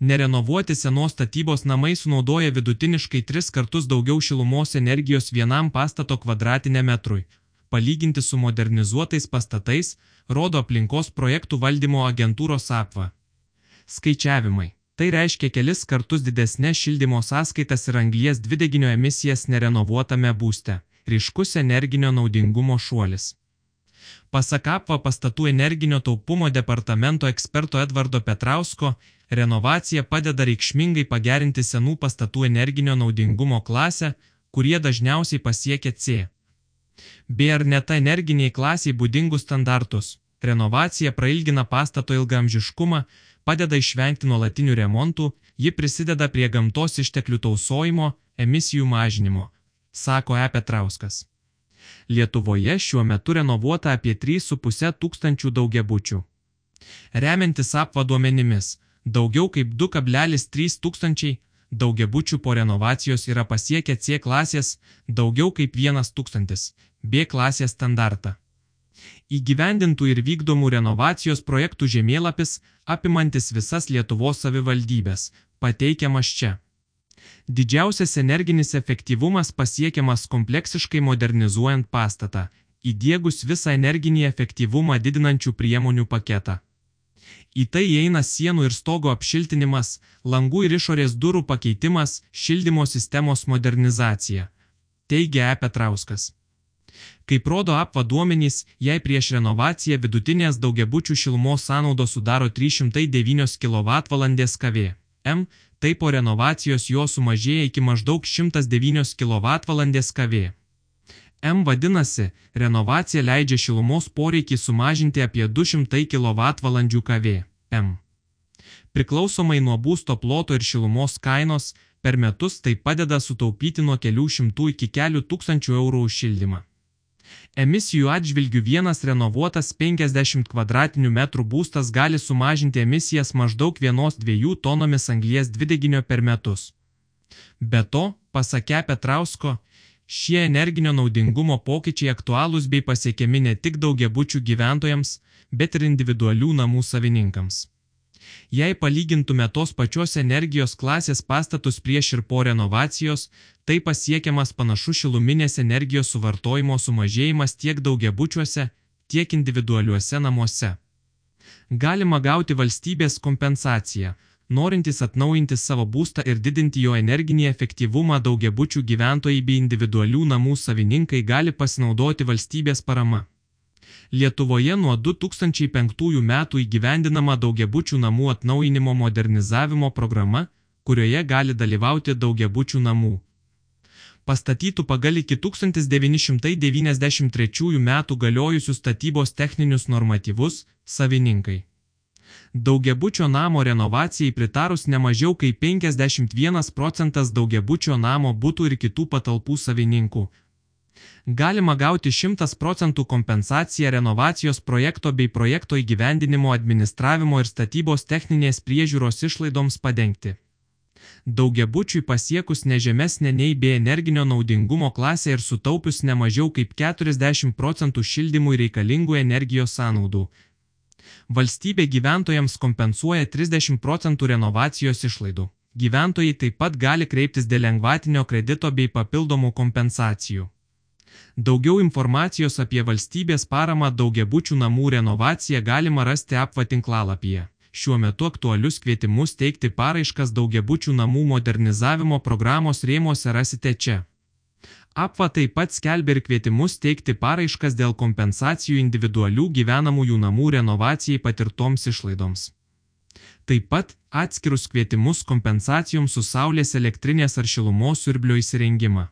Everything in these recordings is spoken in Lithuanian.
Nerenovuoti senos statybos namai sunaudoja vidutiniškai tris kartus daugiau šilumos energijos vienam pastato kvadratiniam metrui. Palyginti su modernizuotais pastatais, rodo aplinkos projektų valdymo agentūros apva. Skaičiavimai. Tai reiškia kelis kartus didesnės šildymo sąskaitas ir anglies dvideginio emisijas nerenovuotame būste. Ryškus energinio naudingumo šuolis. Pasak apva pastatų energinio taupumo departamento eksperto Edvardo Petrausko, renovacija padeda reikšmingai pagerinti senų pastatų energinio naudingumo klasę, kurie dažniausiai pasiekia C. B ar net energiniai klasiai būdingus standartus. Renovacija prailgina pastato ilgamžiškumą, padeda išvengti nuolatinių remontų, ji prisideda prie gamtos išteklių tausojimo, emisijų mažinimo, sako E. Petrauskas. Lietuvoje šiuo metu renovuota apie 3,5 tūkstančių daugiabučių. Remiantis apva duomenimis, daugiau kaip 2,3 tūkstančiai daugiabučių po renovacijos yra pasiekę C klasės, daugiau kaip 1 tūkstantis B klasės standartą. Įgyvendintų ir vykdomų renovacijos projektų žemėlapis, apimantis visas Lietuvos savivaldybės, pateikiamas čia. Didžiausias energinis efektyvumas pasiekiamas kompleksiškai modernizuojant pastatą, įdėgus visą energinį efektyvumą didinančių priemonių paketą. Į tai įeina sienų ir stogo apšiltinimas, langų ir išorės durų pakeitimas, šildymo sistemos modernizacija. Teigia E. Petrauskas. Kaip rodo apva duomenys, jei prieš renovaciją vidutinės daugiabučių šilumos sąnaudos sudaro 309 kWh kV. M tai po renovacijos jo sumažėja iki maždaug 109 kWh kV. M vadinasi, renovacija leidžia šilumos poreikį sumažinti apie 200 kWh kV. M. Priklausomai nuo būsto ploto ir šilumos kainos, per metus tai padeda sutaupyti nuo kelių šimtų iki kelių tūkstančių eurų už šildymą. Emisijų atžvilgių vienas renovuotas 50 m2 būstas gali sumažinti emisijas maždaug 1-2 tonomis anglies dvideginio per metus. Be to, pasakė Petrausko, šie energinio naudingumo pokyčiai aktualūs bei pasiekiami ne tik daugiabučių gyventojams, bet ir individualių namų savininkams. Jei palygintume tos pačios energijos klasės pastatus prieš ir po renovacijos, tai pasiekiamas panašus šiluminės energijos suvartojimo sumažėjimas tiek daugiabučiuose, tiek individualiuose namuose. Galima gauti valstybės kompensaciją, norintys atnaujinti savo būstą ir didinti jo energinį efektyvumą daugiabučių gyventojai bei individualių namų savininkai gali pasinaudoti valstybės parama. Lietuvoje nuo 2005 metų įgyvendinama daugiabučių namų atnaujinimo modernizavimo programa, kurioje gali dalyvauti daugiabučių namų. Pastatytų pagal iki 1993 metų galiojusius statybos techninius normatyvus savininkai. Daugiabučio namo renovacijai pritarus nemažiau kaip 51 procentas daugiabučio namo būtų ir kitų patalpų savininkų, galima gauti 100 procentų kompensaciją renovacijos projekto bei projekto įgyvendinimo administravimo ir statybos techninės priežiūros išlaidoms padengti. Daugiabučiui pasiekus nežemesnė nei bei energinio naudingumo klasę ir sutaupius ne mažiau kaip 40 procentų šildymui reikalingų energijos sąnaudų. Valstybė gyventojams kompensuoja 30 procentų renovacijos išlaidų. Gyventojai taip pat gali kreiptis dėl lengvatinio kredito bei papildomų kompensacijų. Daugiau informacijos apie valstybės paramą daugiabučių namų renovaciją galima rasti apva tinklalapyje. Šiuo metu aktualius kvietimus teikti paraiškas daugiabučių namų modernizavimo programos rėmose rasite čia. Apva taip pat skelbia ir kvietimus teikti paraiškas dėl kompensacijų individualių gyvenamųjų namų renovacijai patirtoms išlaidoms. Taip pat atskirus kvietimus kompensacijoms su saulės elektrinės ar šilumos siurblio įsirengimą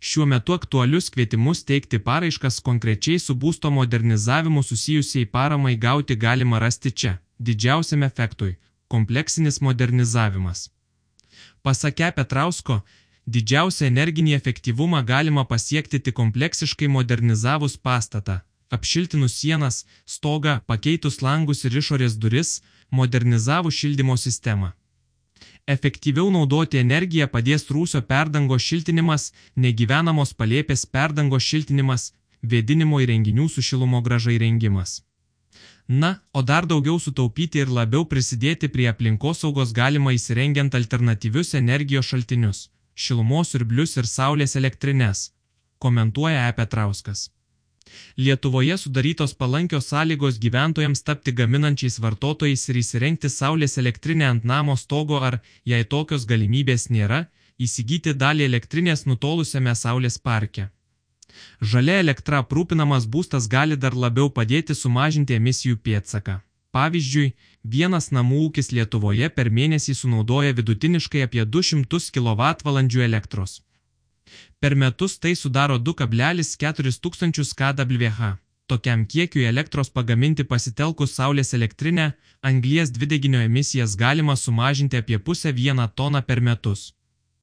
šiuo metu aktualius kvietimus teikti paraiškas konkrečiai su būsto modernizavimu susijusiai paramai gauti galima rasti čia, didžiausiam efektui - kompleksinis modernizavimas. Pasakė Petrausko, didžiausią energinį efektyvumą galima pasiekti tik kompleksiškai modernizavus pastatą, apšiltinus sienas, stogą, pakeitus langus ir išorės duris, modernizavus šildymo sistemą. Efektyviau naudoti energiją padės rūsio perdango šiltinimas, negyvenamos palėpės perdango šiltinimas, vėdinimo įrenginių su šilumo graža įrengimas. Na, o dar daugiau sutaupyti ir labiau prisidėti prie aplinkosaugos galima įsirengiant alternatyvius energijos šaltinius - šilumos siurblius ir saulės elektrines, komentuoja E. Petrauskas. Lietuvoje sudarytos palankios sąlygos gyventojams tapti gaminančiais vartotojais ir įsirengti saulės elektrinę ant namo stogo ar, jei tokios galimybės nėra, įsigyti dalį elektrinės nutolusiame saulės parke. Žalia elektra aprūpinamas būstas gali dar labiau padėti sumažinti emisijų pėdsaką. Pavyzdžiui, vienas namų ūkis Lietuvoje per mėnesį sunaudoja vidutiniškai apie 200 kWh elektros. Per metus tai sudaro 2,4 tūkstančius kWh. Tokiam kiekiui elektros pagaminti pasitelkus saulės elektrinę, anglies dvideginio emisijas galima sumažinti apie pusę vieną toną per metus.